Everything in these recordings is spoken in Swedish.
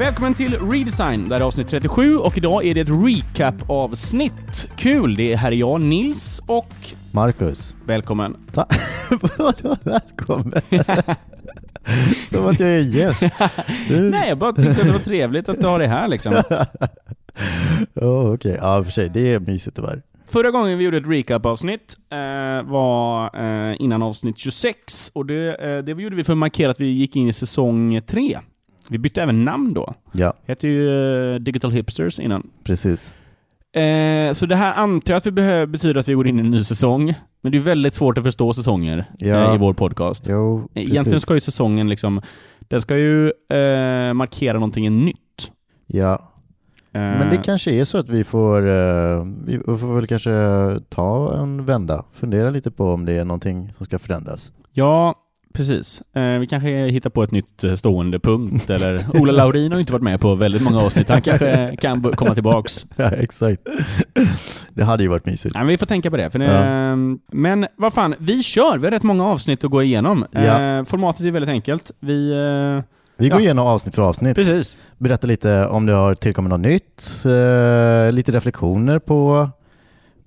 Välkommen till Redesign, det här är avsnitt 37 och idag är det ett recap-avsnitt. Kul! Det är här är jag, Nils och Marcus. välkommen. Ta- Vadå välkommen? Som att jag är gäst. Du... Nej, jag bara tyckte att det var trevligt att du har det här liksom. Oh, Okej, ja i och för sig, det är mysigt tyvärr. Förra gången vi gjorde ett recap-avsnitt eh, var eh, innan avsnitt 26 och det, eh, det gjorde vi för att markera att vi gick in i säsong 3. Vi bytte även namn då. Ja, hette ju eh, Digital Hipsters innan. precis. Eh, så det här antar jag att vi behöver betyder att vi går in i en ny säsong. Men det är väldigt svårt att förstå säsonger Ja. eh, i vår podcast. Jo, precis. Egentligen ska ju säsongen liksom, den ska ju eh, markera någonting nytt. Ja, Eh, men det kanske är så att vi får, eh, vi får väl kanske ta en vända. Fundera lite på om det är någonting som ska förändras. Ja, precis. Eh, vi kanske hittar på ett nytt eh, stående punkt, eller Ola Laurin har ju inte varit med på väldigt många avsnitt. Han kanske kan komma tillbaks. Ja, exakt. Det hade ju varit mysigt. Nej, men vi får tänka på det. Det Ja. Men vad fan, vi kör! Vi har rätt många avsnitt att gå igenom. Ja. Eh, formatet är väldigt enkelt. Vi... Eh, Vi går Ja. igenom avsnitt för avsnitt. precis. Berätta lite om det har tillkommit något nytt, eh, lite reflektioner på,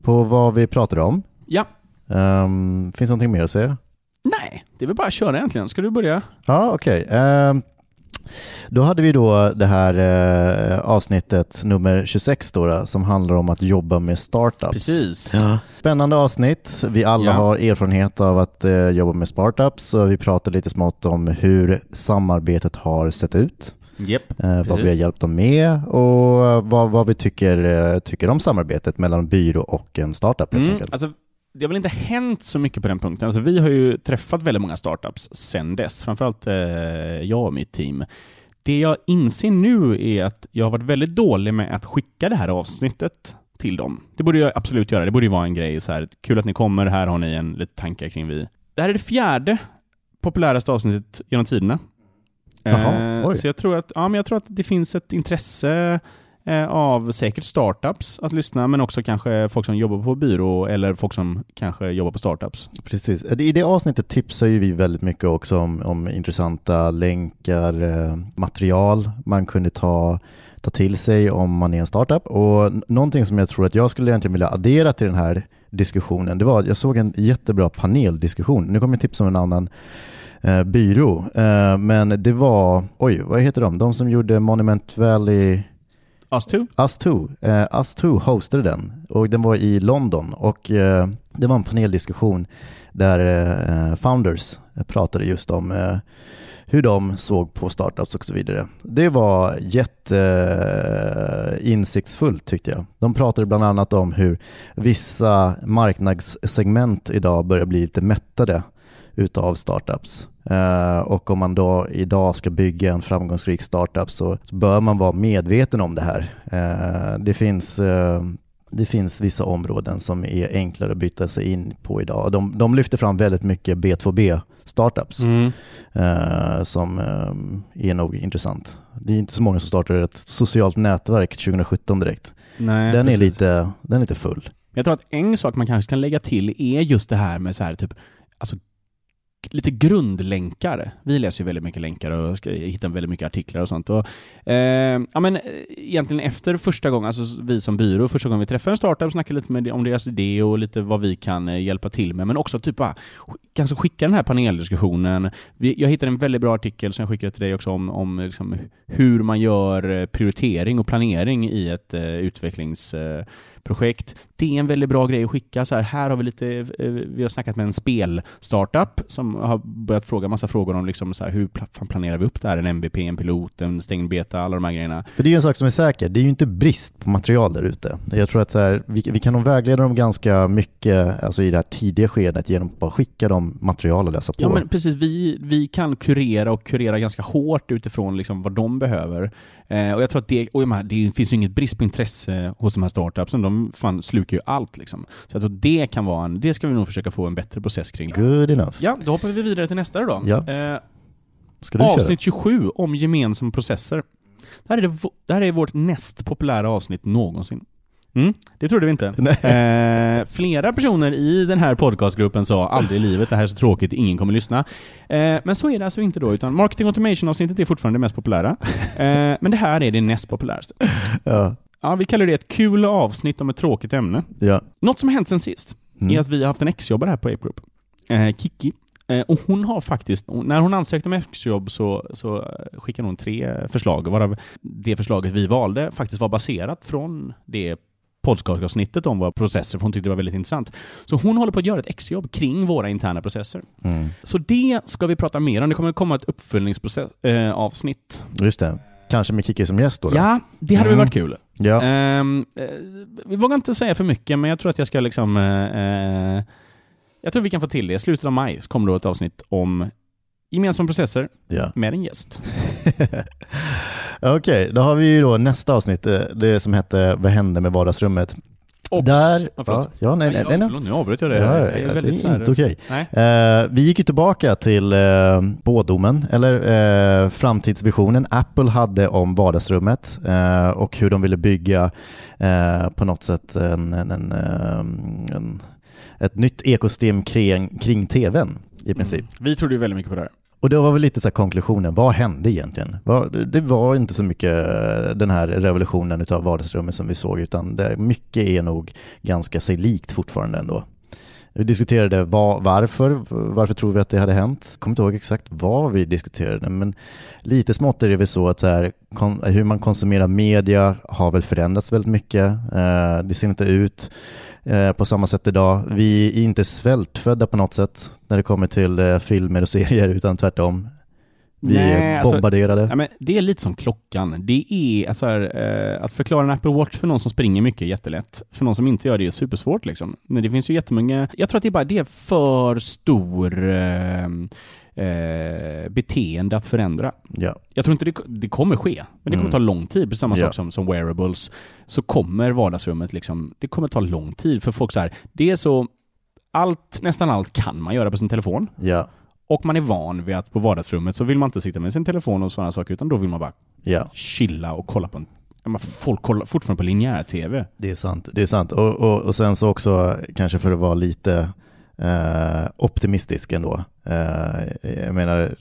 på vad vi pratar om. Ja. Um, finns någonting mer att säga? Nej, det är väl bara att köra egentligen. Ska du börja? Ja, okej. Ehm, då hade vi då det här eh, avsnittet nummer 26 då, då, som handlar om att jobba med startups. Precis. Ja. Spännande avsnitt. Vi alla Ja. har erfarenhet av att eh, jobba med startups och vi pratar lite smått om hur samarbetet har sett ut. Japp. Eh, vad vi har hjälpt dem med och vad, vad vi tycker, tycker om samarbetet mellan byrå och en startup Mm, alltså, det har väl inte hänt så mycket på den punkten. Alltså, vi har ju träffat väldigt många startups sen dess, framförallt eh, jag och mitt team. Det jag inser nu är att jag har varit väldigt dålig med att skicka det här avsnittet till dem. Det borde jag absolut göra. Det borde ju vara en grej så här. Kul att ni kommer, här har ni en lite tankar kring vi. Det här är det fjärde populäraste avsnittet genom tiderna. Jaha, Eh, så jag tror, att, ja, men jag tror att det finns ett intresse Eh, av säkert startups att lyssna, men också kanske folk som jobbar på byrå eller folk som kanske jobbar på startups. Precis. Eh, I det avsnittet tipsar ju vi väldigt mycket också om, om intressanta länkar, eh, material man kunde ta, ta till sig om man är en startup. Och någonting som jag tror att jag skulle egentligen vilja addera till den här diskussionen, det var att jag såg en jättebra paneldiskussion. Nu kommer jag tipsa om en annan eh, byrå, eh, men det var, oj, vad heter de? De som gjorde Monument Valley Us too? Us2, eh, Us2 hostade den och den var i London och eh, det var en paneldiskussion där eh, founders pratade just om eh, hur de såg på startups och så vidare. Det var jätteinsiktsfullt eh, tyckte jag. De pratade bland annat om hur vissa marknadssegment idag börjar bli lite mättade utav startups. Eh, och om man då idag ska bygga en framgångsrik startup så, bör man vara medveten om det här. Eh, det, finns, eh, det finns vissa områden som är enklare att byta sig in på idag. De, de lyfter fram väldigt mycket B2B startups Mm. som är nog intressant. Det är inte så många som startar ett socialt nätverk 2017 direkt. Nej, Den är, lite, den är lite full. Jag tror att en sak man kanske kan lägga till är just det här med så här typ, alltså lite grundlänkar. Vi läser ju väldigt mycket länkar och hittar väldigt mycket artiklar och sånt. Och, eh, ja, men, eh, egentligen efter första gången, alltså vi som byrå, första gången vi träffar en startup, snackar lite med, om deras idé och lite vad vi kan eh, hjälpa till med, men också typ bara, kanske skicka den här paneldiskussionen. Vi, jag hittade en väldigt bra artikel som jag skickade till dig också om, om liksom hur man gör eh, prioritering och planering i ett eh, utvecklings eh, projekt. Det är en väldigt bra grej att skicka. Så här, här har vi lite, eh, vi har snackat med en spelstartup som har börjat fråga massa frågor om liksom så här, hur planerar vi upp det här? En MVP, en pilot, en stängd beta, alla de här grejerna. För det är ju en sak som är säker, det är ju inte brist på material där ute. Jag tror att så här, vi, vi kan nog vägleda dem ganska mycket alltså i det här tidiga skedet genom att bara skicka dem material och läsa på. Ja men precis, vi, vi kan kurera och kurera ganska hårt utifrån liksom vad de behöver. Eh, och jag tror att det, och jag menar, det finns ju inget brist på intresse hos de här startupsen, de fan slukar ju allt liksom. Så jag tror att det kan vara en, det ska vi nog försöka få en bättre process kring. Good enough. Ja, då hoppar vi vidare till nästa då. Ja. Eh, Ska du avsnitt 27 om gemensamma processer. Det här, är det, det här är vårt näst populära avsnitt någonsin. Mm, det trodde vi inte. Eh, flera personer i den här podcastgruppen sa aldrig i livet, det här är så tråkigt, ingen kommer lyssna. Eh, men så är det alltså inte då, utan Marketing Automation-avsnittet är fortfarande det mest populära. Eh, men det här är det näst populäraste. Ja. Ja, vi kallar det ett kul avsnitt om ett tråkigt ämne. Ja. Något som har hänt sen sist Mm. är att vi har haft en exjobbare här på Ape Group, eh, Kiki. Eh, och hon har faktiskt, när hon ansökte om exjobb så, så eh, skickade hon tre förslag, varav det förslaget vi valde faktiskt var baserat från det podcastavsnittet om våra processer, för hon tyckte det var väldigt intressant. Så hon håller på att göra ett exjobb kring våra interna processer. Mm. Så det ska vi prata mer om. Det kommer komma ett uppföljningsavsnitt. Eh, avsnitt. Just det. Kanske med Kikki som gäst då? då? ja, det hade Mm. väl varit kul. Ja. Eh, vi vågar inte säga för mycket, men jag tror att jag ska liksom... eh, eh, jag tror vi kan få till det. I slutet av maj kommer då ett avsnitt om gemensamma processer ja. med en gäst. Okej, då har vi ju då nästa avsnitt, det som hette Vad hände med vardagsrummet? Och, Där, ja, ja, förlåt. ja, nej, nej, nej, nej. förlåt, nu avbröt jag det. Ja, Jag är det väldigt så är inte okej. Eh, vi gick ju tillbaka till eh, spådomen, eller eh, framtidsvisionen Apple hade om vardagsrummet eh, och hur de ville bygga på något sätt en, en, en, en, ett nytt ekosystem kring, kring tvn i princip. Mm. Vi trodde ju väldigt mycket på det här. Och det var väl lite så här konklusionen, vad hände egentligen? Det var inte så mycket den här revolutionen utav vardagsrummet som vi såg, utan det, mycket är nog ganska sig likt fortfarande ändå. Vi diskuterade var, varför, varför tror vi att det hade hänt? Kommer inte ihåg exakt vad vi diskuterade, men lite smått är det väl så att så här, kon, hur man konsumerar media har väl förändrats väldigt mycket. Eh, det ser inte ut på samma sätt idag. Vi är inte svältfödda på något sätt när det kommer till eh, filmer och serier, utan tvärtom. Vi Nej, är alltså- bombarderade. Ja, men det är lite som klockan. Det är att, så här, eh, att förklara en Apple Watch för någon som springer mycket är jättelätt. För någon som inte gör det är supersvårt. Liksom. Men det finns ju jättemånga... Jag tror att det är bara det är för stor eh, eh, beteende att förändra. ja. Jag tror inte det, det kommer ske, men det kommer Mm. ta lång tid. Precis samma Ja. sak som, som wearables. Så kommer vardagsrummet liksom, det kommer ta lång tid för folk så här. Det är så, allt, nästan allt kan man göra på sin telefon. ja, Och man är van vid att på vardagsrummet så vill man inte sitta med sin telefon och sådana saker, utan då vill man bara ja. chilla och kolla på en... Folk kollar fortfarande på linjär-tv. Det är sant. Det är sant. Och, och, och sen så också, kanske för att vara lite eh, optimistisk ändå. Eh, jag menar,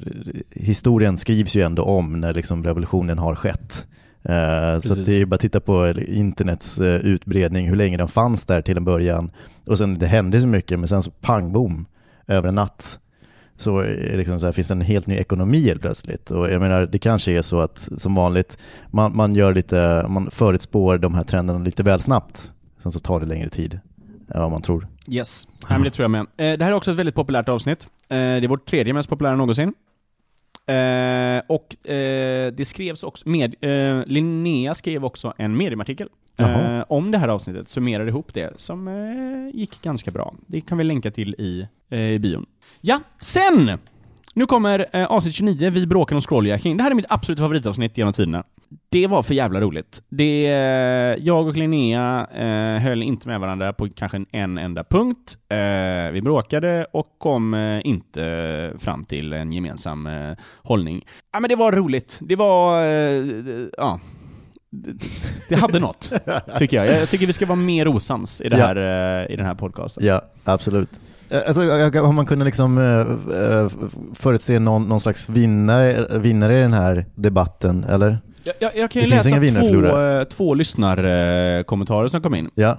historien skrivs ju ändå om när liksom revolutionen har skett. Eh, så det är ju bara att titta på internets eh, utbredning, hur länge den fanns där till en början. Och sen det hände så mycket, men sen så pang bom, över en natt. Så, liksom så här, finns det en helt ny ekonomi helt plötsligt. Och jag menar, det kanske är så att som vanligt, man, man, gör lite, man förutspår de här trenderna lite väl snabbt. Sen så tar det längre tid än vad man tror. Yes. Men det tror jag med. Eh, det här är också ett väldigt populärt avsnitt. Eh, det är vårt tredje mest populära någonsin. Eh, och det skrevs också, med, Linnea skrev också en mediumartikel Jaha. om det här avsnittet, summerade ihop det, som gick ganska bra. Det kan vi länka till i, i bion. Ja, sen! Nu kommer eh, avsnitt 29, Vi bråkar om scrolljacking. Det här är mitt absoluta favoritavsnitt genom tiderna. Det var för jävla roligt. Det, eh, jag och Linnea eh, höll inte med varandra på kanske en, en enda punkt. Eh, vi bråkade och kom eh, inte fram till en gemensam eh, hållning. Ja, men det var roligt. Det var... Eh, ja. Det, hade något, tycker jag. Jag tycker vi ska vara mer osams i, det Ja. här, eh, i den här podcasten. Ja, absolut. Eh, Alltså, har man kunnat liksom eh, eh, förutse någon, någon slags vinnare, vinnare i den här debatten, eller? Jag, jag, jag kan ju läsa två, två lyssnarkommentarer som kom in. Ja,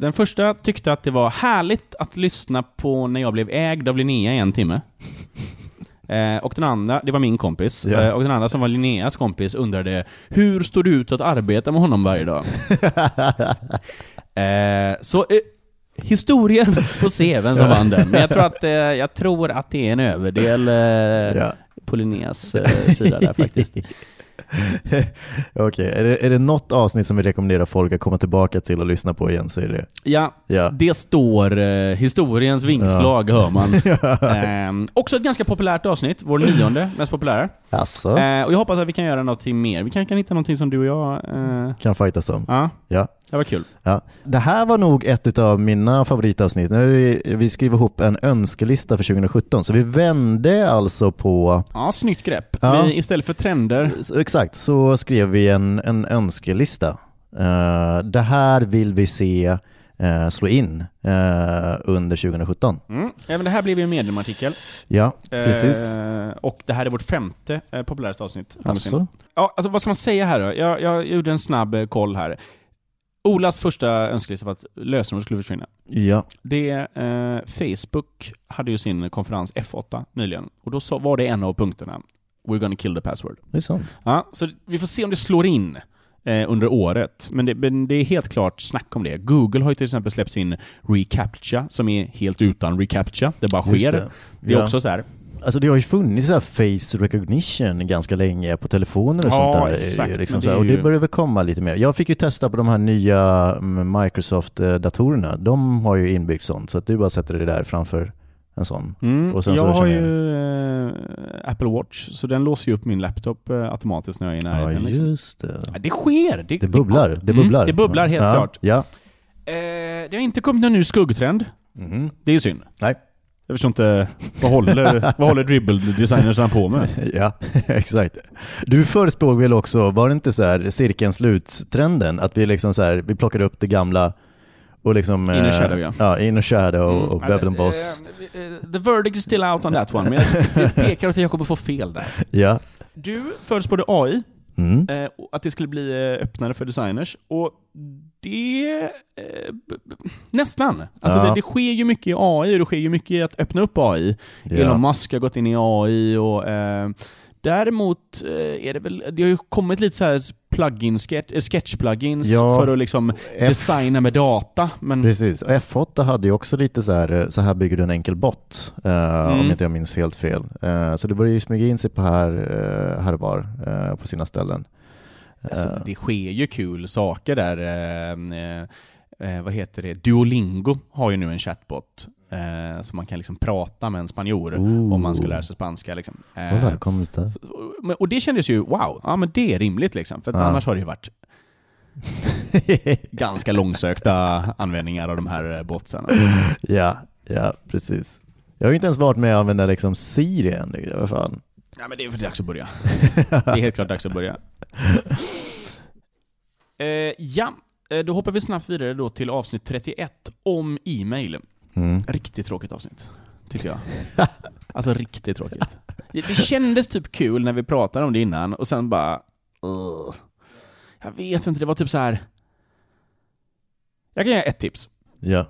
den första tyckte att det var härligt att lyssna på när jag blev ägd av Linnea i en timme. Och den andra, det var min kompis, Ja. och den andra som var Linneas kompis undrade Hur står du ut att arbeta med honom varje dag? så historien får se vem som vann den, men jag tror att, eh, jag tror att det är en överdel eh, ja. på Linneas eh, sida där faktiskt. Okej, är, det, är det något avsnitt som vi rekommenderar folk att komma tillbaka till och lyssna på igen så är det. Ja, Ja. det står eh, historiens vingslag, hör man. Ehm, också ett ganska populärt avsnitt, vår nionde mest populära. Alltså, Eh, och jag hoppas att vi kan göra någonting mer. Vi kanske kan hitta någonting som du och jag... Eh, kan fightas om. ja, Ja. Det var kul. Ja. Det här var nog ett av mina favoritavsnitt. Nu vi, skriver ihop en önskelista för 2017, så vi vände alltså på Ja, snyggt grepp. Ja. Vi, istället för trender, exakt, så skrev vi en, en önskelista Eh, det här vill vi se eh, slå in eh, under 2017. Mm. Även det här blev ju en mediumartikel. Ja, precis. Och det här är vårt femte populäraste avsnitt. Alltså, Ja, alltså vad ska man säga här då? Jag, jag gjorde en snabb koll här. Olas första önskelista var att lösenordet skulle försvinna. ja, Det, eh, Facebook hade ju sin konferens F8 nyligen, och då så var det en av punkterna. We're gonna kill the password. det är sant. Ja, så vi får se om det slår in eh, under året. Men det, men det är helt klart snack om det. Google har ju till exempel släppt sin reCAPTCHA, som är helt utan reCAPTCHA. Det bara sker. Det. det. är Ja. också så här. Alltså det har ju funnits så här face recognition ganska länge på telefoner och Ja, sånt där. exakt, Liksom så här. det är Och det börjar väl komma lite mer. Jag fick ju testa på de här nya mm, Microsoft-datorerna. De har ju inbyggt sånt, så att du bara sätter det där framför en sån. Mm, jag så har ju eh, Apple Watch, så den låser ju upp min laptop eh, automatiskt när jag är i Ja, närheten. liksom. just det. Ja, Det sker! Det, Det bubblar, det Mm, bubblar. det bubblar helt ja. klart. Ja. Eh, det har inte kommit någon ny skuggtrend. Mhm. Det är ju synd. Nej. Jag förstår inte, vad håller, vad håller dribble-designersarna på med? Ja, exakt. Du förespråkade väl också, var det inte så här cirkeln sluts-trenden? Att vi liksom så här, vi plockade upp det gamla och liksom... Inner eh, shadow, ja. Ja, Inner Shadow och Mm. Bevel and Eh, Boss. eh, The verdict is still out on that one, men jag, pekar åt att jag kommer få fel där. Ja. Du förespådde AI, Mm. eh, att det skulle bli eh, öppnare för designers, och det... Eh, nästan. Alltså Ja. det, det sker ju mycket i AI, och det sker ju mycket i att öppna upp AI. Elon Ja. Musk har gått in i AI och eh, däremot eh, är det väl, det har ju kommit lite så här plugin, sketch, eh, sketch-plugins Ja. för att liksom F- designa med data, men Precis, och F8 hade ju också lite så här, eh, så här bygger du en enkel bot, om Mm. inte jag minns helt fel. Eh, så det börjar ju smyga in sig på här, här och var eh, på sina ställen. alltså, det sker ju kul saker där. Vad heter det? Duolingo har ju nu en chatbot, eh, så man kan liksom prata med en spanjor Ooh. om man ska lära sig spanska. Liksom. Eh, så- men- och det kändes ju, wow, ja men det är rimligt liksom, för Ja. annars har det ju varit ganska långsökta användningar av de här eh, botsarna. ja, ja, precis. Jag har ju inte ens varit med och använda liksom Siri än. Vad fan. Ja men det är för dags att börja. Det är helt klart dags att börja. Eh, ja, eh, då hoppar vi snabbt vidare då till avsnitt 31 om e-mail. Mm. Riktigt tråkigt avsnitt, tycker jag. Alltså riktigt tråkigt. Det kändes typ kul när vi pratade om det innan, och sen bara... Ugh. Jag vet inte, det var typ så här. Jag kan ge ett tips. Ja.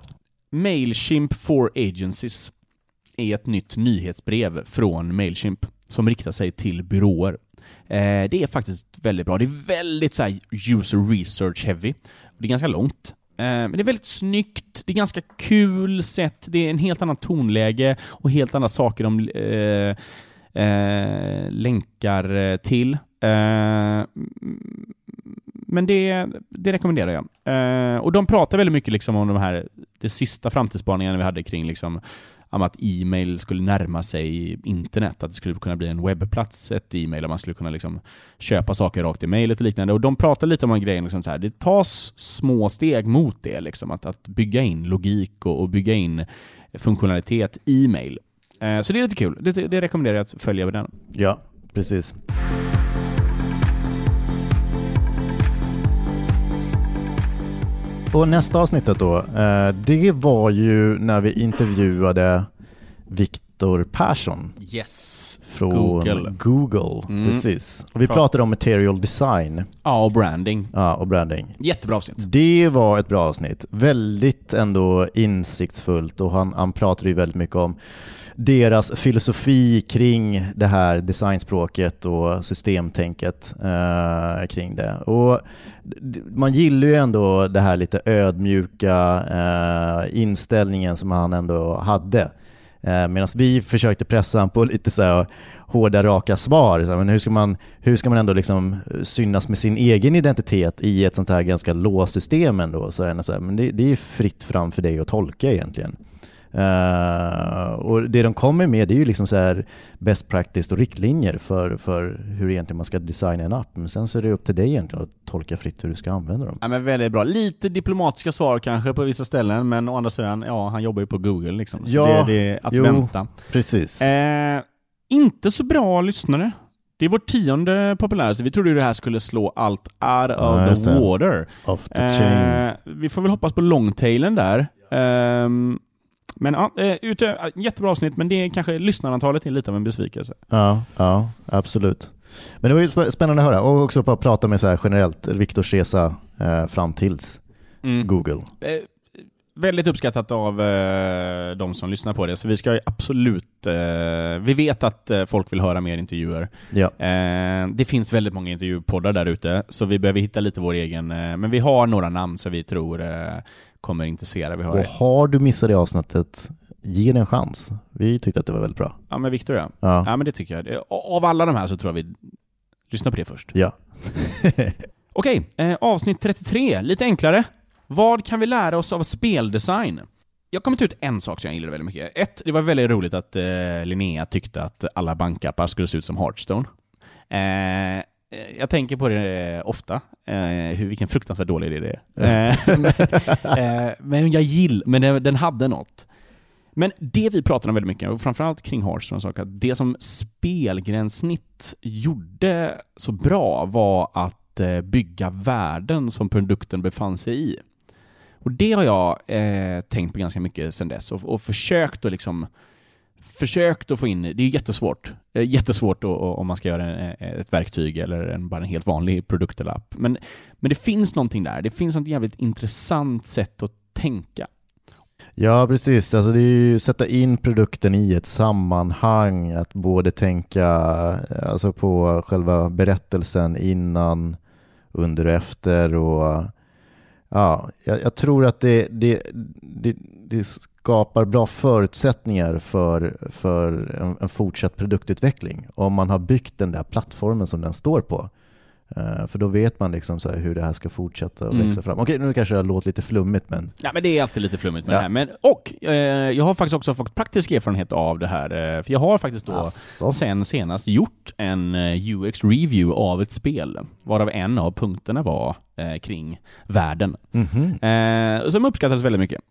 Mailchimp for Agencies är ett nytt nyhetsbrev från Mailchimp som riktar sig till byråer. Eh, det är faktiskt väldigt bra. Det är väldigt så här, user research heavy. Det är ganska långt. Eh, men det är väldigt snyggt, det är ganska kul sätt, det är en helt annan tonläge och helt andra saker de eh, eh, länkar eh, till. Eh, men det, det rekommenderar jag. Eh, och de pratar väldigt mycket liksom om de här, det sista framtidsspaningarna vi hade kring liksom, om att e-mail skulle närma sig internet, att det skulle kunna bli en webbplats, ett e-mail, och man skulle kunna liksom köpa saker rakt i mejlet och liknande. Och de pratar lite om en grej, liksom så här, det tas små steg mot det, liksom, att, att bygga in logik och, och bygga in funktionalitet i mail. Eh, så det är lite kul. Det, det rekommenderar jag att följa med den. ja, precis. Och nästa avsnittet då, eh, det var ju när vi intervjuade Viktor Persson Yes. från Google. Google. Mm. Precis. Och vi pratade om material design Ja, och branding. ja, och branding. Jättebra avsnitt. Det var ett bra avsnitt. Väldigt ändå insiktsfullt och han, han pratade ju väldigt mycket om deras filosofi kring det här designspråket och systemtänket eh, kring det. Och man gillar ju ändå det här lite ödmjuka eh, inställningen som han ändå hade. Eh, Medan vi försökte pressa honom på lite så här hårda, raka svar. Så här, men hur, ska man, hur ska man ändå liksom synas med sin egen identitet i ett sånt här ganska låst system ändå? Så här, men det, det är fritt fram för dig att tolka egentligen. Eh, och det de kommer med det är ju liksom så här best practice och riktlinjer för, för hur egentligen man ska designa en app. Men sen så är det upp till dig egentligen att tolka fritt hur du ska använda dem. Ja, men väldigt bra. Lite diplomatiska svar kanske på vissa ställen, men å andra sidan, ja, han jobbar ju på Google liksom. Så Ja, det, det är att jo. vänta. Precis. Eh, inte så bra lyssnare, Det är vårt tionde populäraste. Vi trodde ju det här skulle slå allt out of Ja, the water. Off the chain. Eh, vi får väl hoppas på longtailen där. Ehm, men ja, eh, utö- jättebra avsnitt, men det är kanske lyssnarantalet är lite av en besvikelse. Ja, ja, absolut. Men det var ju sp- spännande att höra och också bara prata med så här generellt Viktors resa eh, fram tills Google. Eh, väldigt uppskattat av eh, de som lyssnar på det, så vi ska absolut... Eh, vi vet att eh, folk vill höra mer intervjuer. Ja, Eh, det finns väldigt många intervjupoddar där ute, så vi behöver hitta lite vår egen. Eh, men vi har några namn som vi tror eh, kommer intressera. Vi har, och har du missat det avsnittet, ge det en chans. Vi tyckte att det var väldigt bra. ja men Victor ja. Ja, Ja men det tycker jag. Det- Av alla de här så tror jag vi lyssnar på det först. ja. Okej, eh, avsnitt 33, lite enklare. Vad kan vi lära oss av speldesign? Jag har kommit ut en sak som jag gillade väldigt mycket. Ett, det var väldigt roligt att eh, Linnea tyckte att alla bankappar skulle se ut som Hearthstone. Eh, eh, jag tänker på det ofta, eh, hur, vilken fruktansvärt dålig idé det är. Eh, men, eh, jag gillar, men den, hade något. Men det vi pratade om väldigt mycket, och framförallt kring Hearthstone, sak att det som spelgränssnitt gjorde så bra var att eh, bygga världen som produkten befann sig i. Och det har jag eh, tänkt på ganska mycket sedan dess och, och försökt att liksom försökt att få in, det är jättesvårt, eh, jättesvårt om man ska göra en, eh, ett verktyg eller en, bara en helt vanlig produkt eller app. Men, men det finns någonting där, det finns något jävligt intressant sätt att tänka. Ja, precis. Alltså det är ju sätta in produkten i ett sammanhang, att både tänka eh, alltså på själva berättelsen innan, under och efter och ja, jag, jag tror att det, det, det, det skapar bra förutsättningar för, för en, en fortsatt produktutveckling om man har byggt den där plattformen som den står på. Eh, för då vet man liksom så hur det här ska fortsätta och Mm. växa fram. Okej, nu kanske det låter lite flummigt men Ja men det är alltid lite flummigt med Ja. det här. Men, och eh, jag har faktiskt också fått praktisk erfarenhet av det här. Eh, för jag har faktiskt då Asså. sen senast gjort en eh, UX-review av ett spel. Varav en av punkterna var eh, kring världen. Mhm. Eh, som uppskattas väldigt mycket.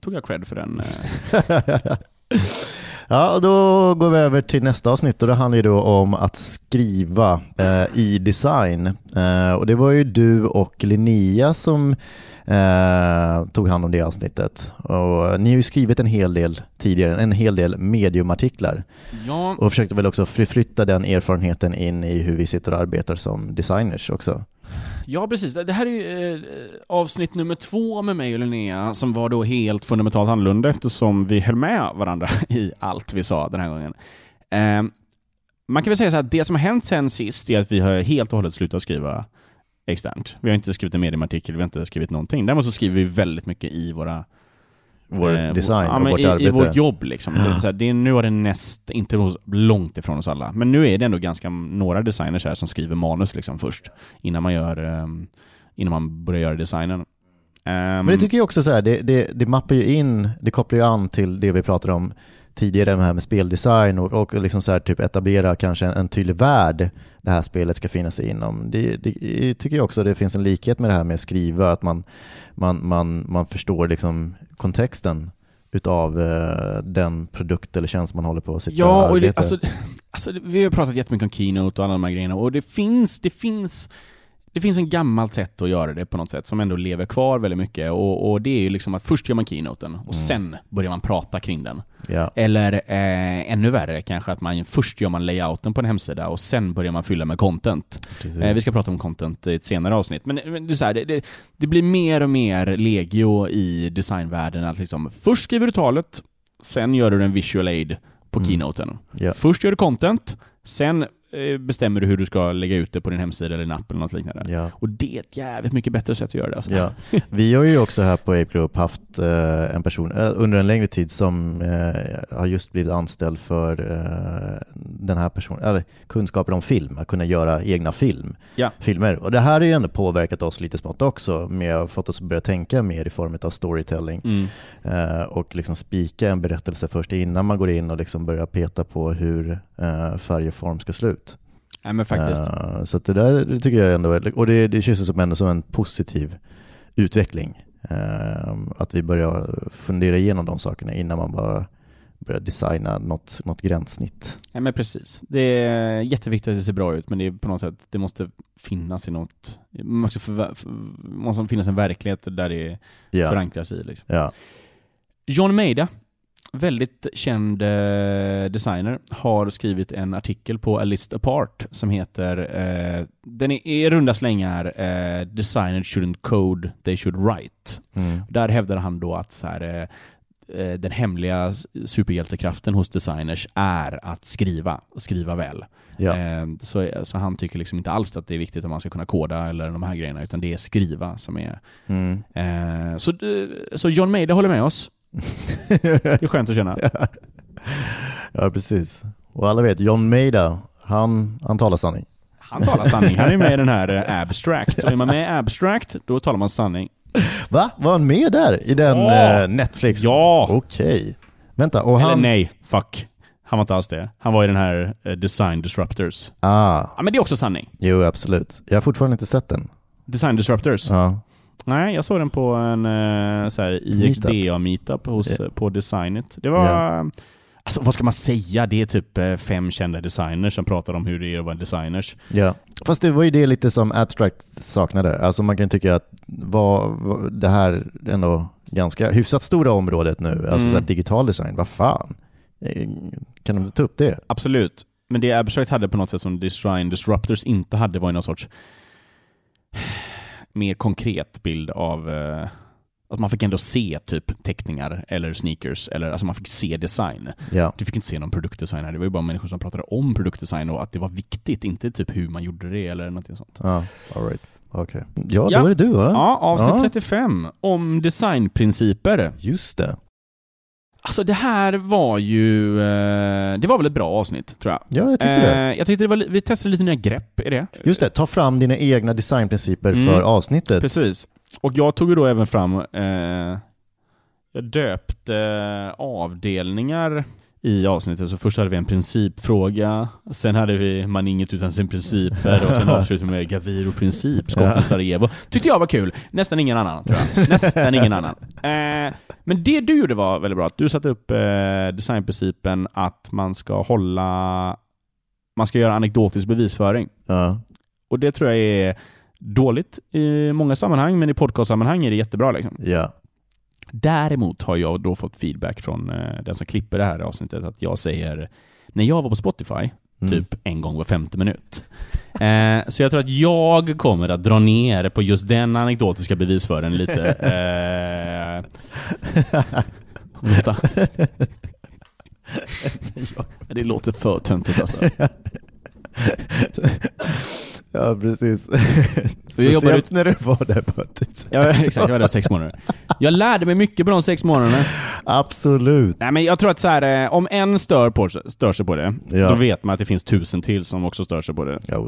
Tog jag cred för den. Eh. Ja, då går vi över till nästa avsnitt och det handlar ju då om att skriva eh, i design. Eh, och det var ju du och Linnea som eh, tog hand om det avsnittet. Och ni har ju skrivit en hel del tidigare, en hel del mediumartiklar ja, och försökte väl också förflytta den erfarenheten in i hur vi sitter och arbetar som designers också ja, precis. Det här är ju eh, avsnitt nummer två med mig och Linnea som var då helt fundamentalt annorlunda eftersom vi höll med varandra i allt vi sa den här gången. Eh, man kan väl säga så här, att det som har hänt sen sist är att vi har helt och hållet slutat skriva externt. Vi har inte skrivit en mediumartikel, vi har inte skrivit någonting. Däremot så skriver vi väldigt mycket i våra vår eh, design ja, och vårt i, arbete. I vårt jobb liksom. Det så här, det är, nu är det näst, inte hos- långt ifrån oss alla, men nu är det ändå ganska några designers här som skriver manus liksom först, innan man gör, ehm, innan man börjar göra designen. Ehm, Men det tycker jag också så här, det, det, det mappar ju in, det kopplar ju an till det vi pratade om tidigare med, här med speldesign och, och liksom så här, typ etablera kanske en, en tydlig värld det här spelet ska finnas inom. Det, det tycker jag också det finns en likhet med det här med att skriva, att man, man, man, man förstår liksom kontexten utav eh, den produkt eller tjänst man håller på att sitta Ja, och det, alltså, alltså, vi har pratat jättemycket om Keynote och alla de här grejerna, och det finns, det finns det finns en gammalt sätt att göra det på något sätt som ändå lever kvar väldigt mycket och, och det är ju liksom att först gör man keynoten och Mm. sen börjar man prata kring den. ja. Eller eh, ännu värre kanske att man först gör man layouten på en hemsida och sen börjar man fylla med content. Eh, vi ska prata om content i ett senare avsnitt, men, men det, är så här, det, det, det blir mer och mer legio i designvärlden att liksom först skriver du talet, sen gör du en visual aid på Mm. keynoten. Ja. Först gör du content, sen bestämmer du hur du ska lägga ut det på din hemsida eller en app eller något liknande. Ja. Och det är ett jävligt mycket bättre sätt att göra det alltså. Ja. Vi har ju också här på Ape Group haft eh, en person eh, under en längre tid som eh, har just blivit anställd för eh, den här personen, eller kunskaper om film, att kunna göra egna film, Ja. filmer. Och det här har ju ändå påverkat oss lite smått också, med att fått oss att börja tänka mer i form av storytelling Mm. eh, och liksom spika en berättelse först innan man går in och liksom börjar peta på hur eh, färg och form ska se ut. Nej men faktiskt. Eh, så det där det tycker jag ändå, är- och det, det känns som ändå som en positiv utveckling. Eh, att vi börjar fundera igenom de sakerna innan man bara börja designa något, något gränssnitt. Ja, men precis. Det är jätteviktigt att det ser bra ut, men det är på något sätt, det måste finnas i något, det måste, förver- för, måste finnas en verklighet där det Ja, förankras i. Liksom. ja. John Maida, väldigt känd eh, designer, har skrivit en artikel på A List Apart som heter, eh, den är i runda slängar, eh, Designers shouldn't code, they should write. Mm. Där hävdar han då att så här, eh, eh, den hemliga superhjältekraften hos designers är att skriva, och skriva väl. ja. Eh, Så, så han tycker liksom inte alls att det är viktigt att man ska kunna koda eller de här grejerna, utan det är skriva som är... Mm. Så, så John Maida håller med oss. Det är skönt att känna. ja, precis. Och alla vet, John Maida, han, han talar sanning. Han talar sanning. Han är med i den här eh, Abstract. Och är man med i Abstract, då talar man sanning. Va? Var han med där? I den Ja. eh, Netflix? Ja! Okej. Vänta, och Eller han... nej, fuck. Han var inte alls det. Han var i den här eh, Design Disruptors. Ah, Ja, men det är också sanning. jo absolut. Jag har fortfarande inte sett den. Design Disruptors. Ja. Nej, jag såg den på en eh, så här IXDA-meetup hos, Ja. på Designit. Det var... Alltså vad ska man säga? Det är typ eh, fem kända designers som pratar om hur det är att vara designers. Ja, fast det var ju det lite som Abstract saknade. Alltså man kan tycka att var, var det här ändå ganska hyfsat stora området nu, alltså Mm. så här digital design, vad fan? Eh, Kan de ta upp det? Absolut. Men det Abstract hade på något sätt som Design Disruptors inte hade var ju någon sorts mer konkret bild av eh, att man fick ändå se typ teckningar eller sneakers, eller alltså man fick se design. Ja, Du fick inte se någon produktdesign här, det var ju bara människor som pratade om produktdesign och att det var viktigt, inte typ hur man gjorde det eller något sånt. ja, all right. Okej. Ja, Ja. då är det du va? Ja, avsnitt Ja. 35 om designprinciper. Just det. Alltså det här var ju, eh, det var väl ett bra avsnitt tror jag. Ja, jag tyckte det. Eh, jag tyckte det var, vi testade lite nya grepp i det. Just det, ta fram dina egna designprinciper Mm. för avsnittet. Precis. Och jag tog ju då även fram, eh, jag döpte avdelningar i avsnittet. Så först hade vi en principfråga, sen hade vi man inget utan sin principer och sen avslutade vi med Gaviro-princip, skotten i Sarajevo. Tyckte jag var kul. Nästan ingen annan tror jag. Nästan ingen annan. Eh, men det du gjorde var väldigt bra. Du satte upp eh, designprincipen att man ska hålla, man ska göra anekdotisk bevisföring. Ja. Och det tror jag är dåligt i många sammanhang, men i podcastsammanhang är det jättebra. Liksom. ja. Däremot har jag då fått feedback från eh, den som klipper det här avsnittet att jag säger, när jag var på Spotify, Mm. typ en gång var femte minut. Eh, så jag tror att jag kommer att dra ner på just den anekdotiska bevisföringen lite. Eh, vänta. Det låter för töntigt alltså. ja, precis. Speciellt ut- när du var där på typ. Ja, exakt, jag var där sex månader. Jag lärde mig mycket på de sex månaderna. Absolut. Nej men jag tror att så här, eh, om en stör, på, stör sig på det, Ja. då vet man att det finns tusen till som också stör sig på det. Ja,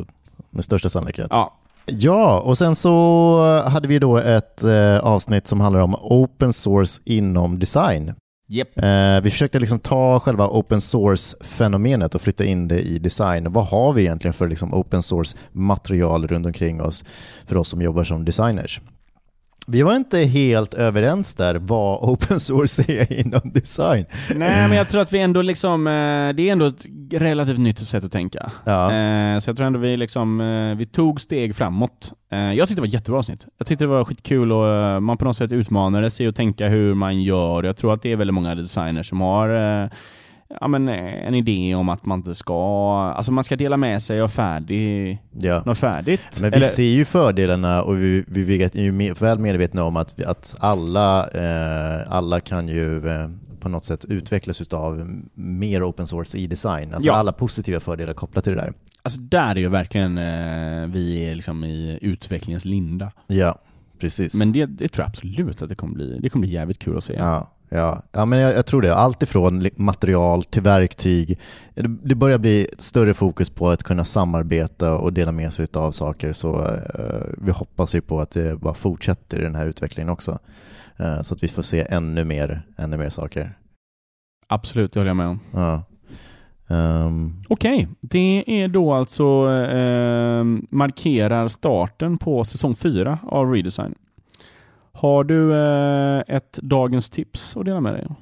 med största sannolikhet. Ja, Ja, och sen så hade vi då ett eh, avsnitt som handlar om open source inom design. Jepp. Eh, vi försökte liksom ta själva open source-fenomenet och flytta in det i design. Vad har vi egentligen för liksom open source-material runt omkring oss för oss som jobbar som designers? Vi var inte helt överens där vad open source är inom design. Nej men jag tror att vi ändå liksom, eh, det är ändå ett relativt nytt sätt att tänka. Ja, Eh, Så jag tror ändå vi liksom, eh, vi tog steg framåt. Eh, Jag tyckte det var ett jättebra avsnitt. Jag tyckte det var skitkul och eh, man på något sätt utmanade sig och tänka hur man gör. Jag tror att det är väldigt många designers som har eh, ja, men eh, en idé om att man inte ska, alltså man ska dela med sig av färdig, ja. något färdigt. Men vi ser ju fördelarna och vi, vi vet, är ju me- väl medvetna om att, att alla, eh, alla kan ju eh, på något sätt utvecklas utav mer open source i design. Alltså Ja. alla positiva fördelar kopplat till det där. Alltså där är ju verkligen eh, vi är liksom i utvecklingens linda. Ja, precis. Men det, det tror jag absolut att det kommer bli. Det kommer bli jävligt kul att se. Ja, ja. ja men jag, jag tror det. Allt ifrån material till verktyg. Det, börjar bli större fokus på att kunna samarbeta och dela med sig av saker. Så eh, vi hoppas ju på att det bara fortsätter i den här utvecklingen också. Eh, så att vi får se ännu mer, ännu mer saker. Absolut, det håller jag med om. Ja. Ehm, Okej, det är då alltså eh, markerar starten på säsong 4 av Redesign. Har du eh, ett dagens tips att dela med dig av?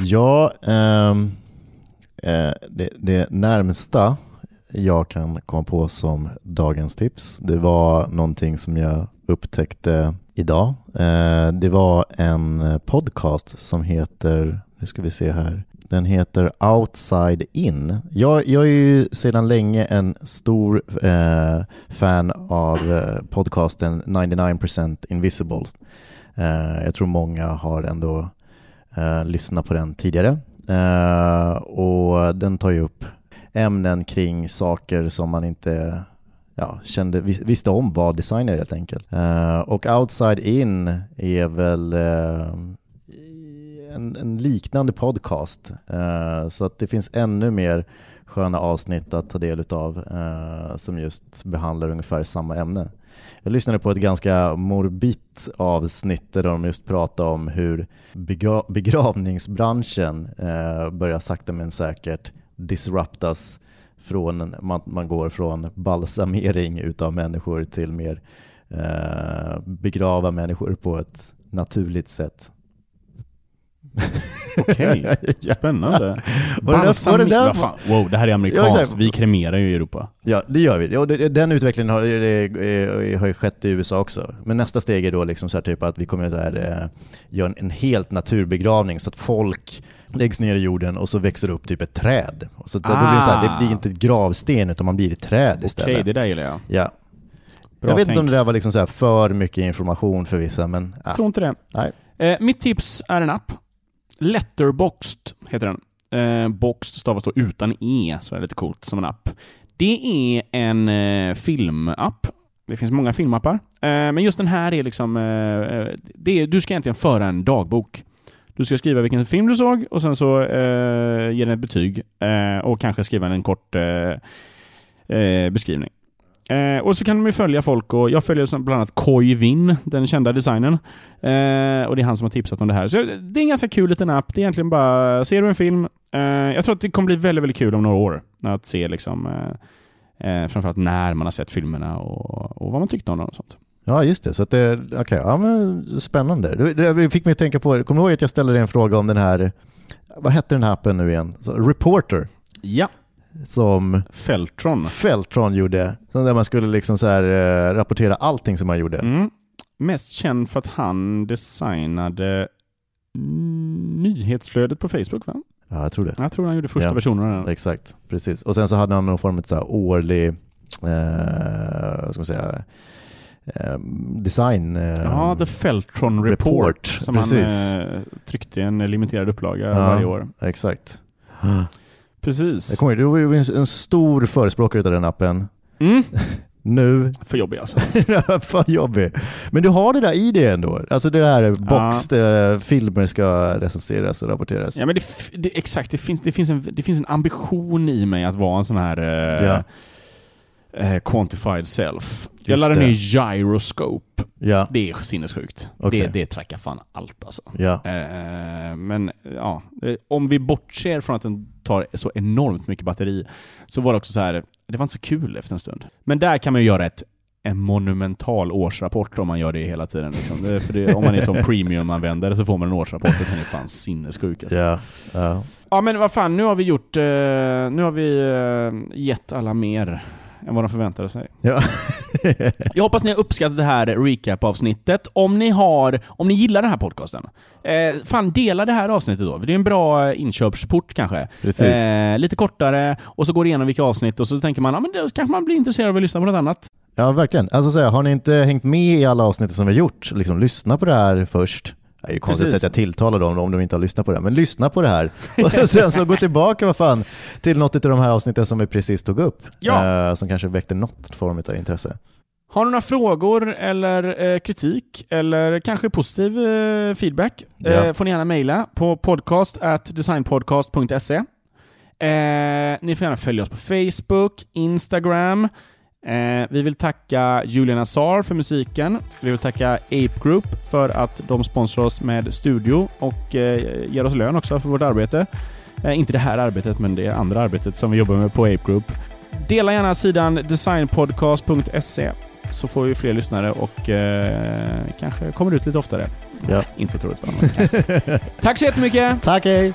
Ja, ehm, eh, det, det närmsta jag kan komma på som dagens tips, det var någonting som jag upptäckte idag. Eh, det var en eh, podcast som heter, nu ska vi se här, den heter Outside In. Jag, jag är ju sedan länge en stor eh, fan av eh, podcasten 99% Invisible. Eh, jag tror många har ändå eh, lyssnat på den tidigare. Eh, och den tar ju upp ämnen kring saker som man inte ja, kände, visste om vad design är helt enkelt. Eh, och Outside In är väl eh, en, en, liknande podcast. Eh, så att det finns ännu mer sköna avsnitt att ta del av eh, som just behandlar ungefär samma ämne. Jag lyssnade på ett ganska morbitt avsnitt där de just pratade om hur begra begravningsbranschen eh, börjar sakta men säkert disruptas från, man, man går från balsamering utav människor till mer eh, begrava människor på ett naturligt sätt. Okej, okay. spännande. Balsam... Det där, fan? Wow, det här är amerikanskt. Ja, vi kremerar ju i Europa. Ja, det gör vi. Ja, den utvecklingen har, det, har ju skett i USA också. Men nästa steg är då liksom så typ att vi kommer att eh, göra en helt naturbegravning så att folk läggs ner i jorden och så växer det upp typ ett träd. Så det, ah. blir så här, det blir inte ett gravsten utan man blir ett träd istället. Okej, det där gillar jag. Ja. Bra jag vet tänk. inte om det där var liksom så för mycket information för vissa, men... Jag tror inte det. Nej. Eh, mitt tips är en app. Letterboxd heter den. Eh, Boxed stavas då utan E, så det är lite coolt som en app. Det är en eh, filmapp. Det finns många filmappar. Eh, men just den här är liksom... Eh, eh det är, du ska egentligen föra en dagbok. Du ska skriva vilken film du såg och sen så eh, ge den ett betyg eh, och kanske skriva en kort eh, eh beskrivning. Eh, och så kan man följa folk och jag följer bland annat Koi Vin, den kända designern. Eh, och det är han som har tipsat om det här. Så det är en ganska kul liten app. Det är egentligen bara, ser du en film, jag tror att det kommer bli väldigt, väldigt kul om några år att se liksom framförallt när man har sett filmerna och, och vad man tyckte om dem och sånt. Ja, just det. Så att det, okay, ja, men spännande. Det, det fick mig att tänka på, kommer du ihåg att jag ställde dig en fråga om den här, vad hette den här appen nu igen? Så, Reporter. Ja. Som Feltron. Feltron gjorde. Där man skulle liksom så här, eh, rapportera allting som man gjorde. Mm. Mest känd för att han designade nyhetsflödet på Facebook va? Ja, jag tror det. Jag tror han gjorde första ja, versionen. Exakt, precis. Och sen så hade han någon form av så årlig, eh, vad ska man säga, Ehm, design... ja, The Feltron Report, report som precis. han eh, tryckte i en limiterad upplaga ja, varje år. Exakt. Precis. Jag kommer du var en stor förespråkare av den appen. Mm. nu... För jobbig alltså. för jobbig. Men du har det där i det ändå. Alltså det här box ja. där filmer ska recenseras och rapporteras. Ja men det, det, exakt, det finns, det, finns en, det finns en ambition i mig att vara en sån här eh, ja eh, quantified self. Just jag laddade ner gyroscope. Ja. Det är sinnessjukt. Okay. Det, det trackar fan allt alltså. Ja. Eh, men ja, eh, om vi bortser från att den tar så enormt mycket batteri, så var det också så här, det var inte så kul efter en stund. Men där kan man ju göra ett en monumental årsrapport om man gör det hela tiden. Liksom. Det, för det, om man är som premium-användare så får man en årsrapport och den är fan sinnessjuk. Alltså. Ja, ja. ja men vad fan, nu har vi gjort, eh, nu har vi gett alla mer än vad de förväntade sig. Ja. jag hoppas ni har uppskattat det här recap-avsnittet. Om ni har, om ni gillar den här podcasten, eh, fan dela det här avsnittet då. Det är en bra inköpsport kanske. Eh, lite kortare, och så går det igenom vilka avsnitt och så tänker man, ja men då kanske man blir intresserad av att lyssna på något annat. Ja, verkligen. Alltså, så här, har ni inte hängt med i alla avsnitt som vi har gjort, liksom, lyssna på det här först. Det är ju konstigt Precis. att jag tilltalar dem om de inte har lyssnat på det, men lyssna på det här. Och sen så gå tillbaka vad fan, till något av de här avsnitten som vi precis tog upp, ja. eh, som kanske väckte något form av intresse. Har du några frågor eller eh, kritik eller kanske positiv eh, feedback ja. Eh, får ni gärna mejla på podcast designpodcast.se. Eh, ni får gärna följa oss på Facebook, Instagram, Eh, vi vill tacka Julian Azar för musiken. Vi vill tacka Ape Group för att de sponsrar oss med studio och eh, ger oss lön också för vårt arbete. Eh, inte det här arbetet, men det andra arbetet som vi jobbar med på Ape Group. Dela gärna sidan designpodcast.se så får vi fler lyssnare och eh, kanske kommer ut lite oftare. Ja. inte så troligt. Tack så jättemycket! Tack, hej!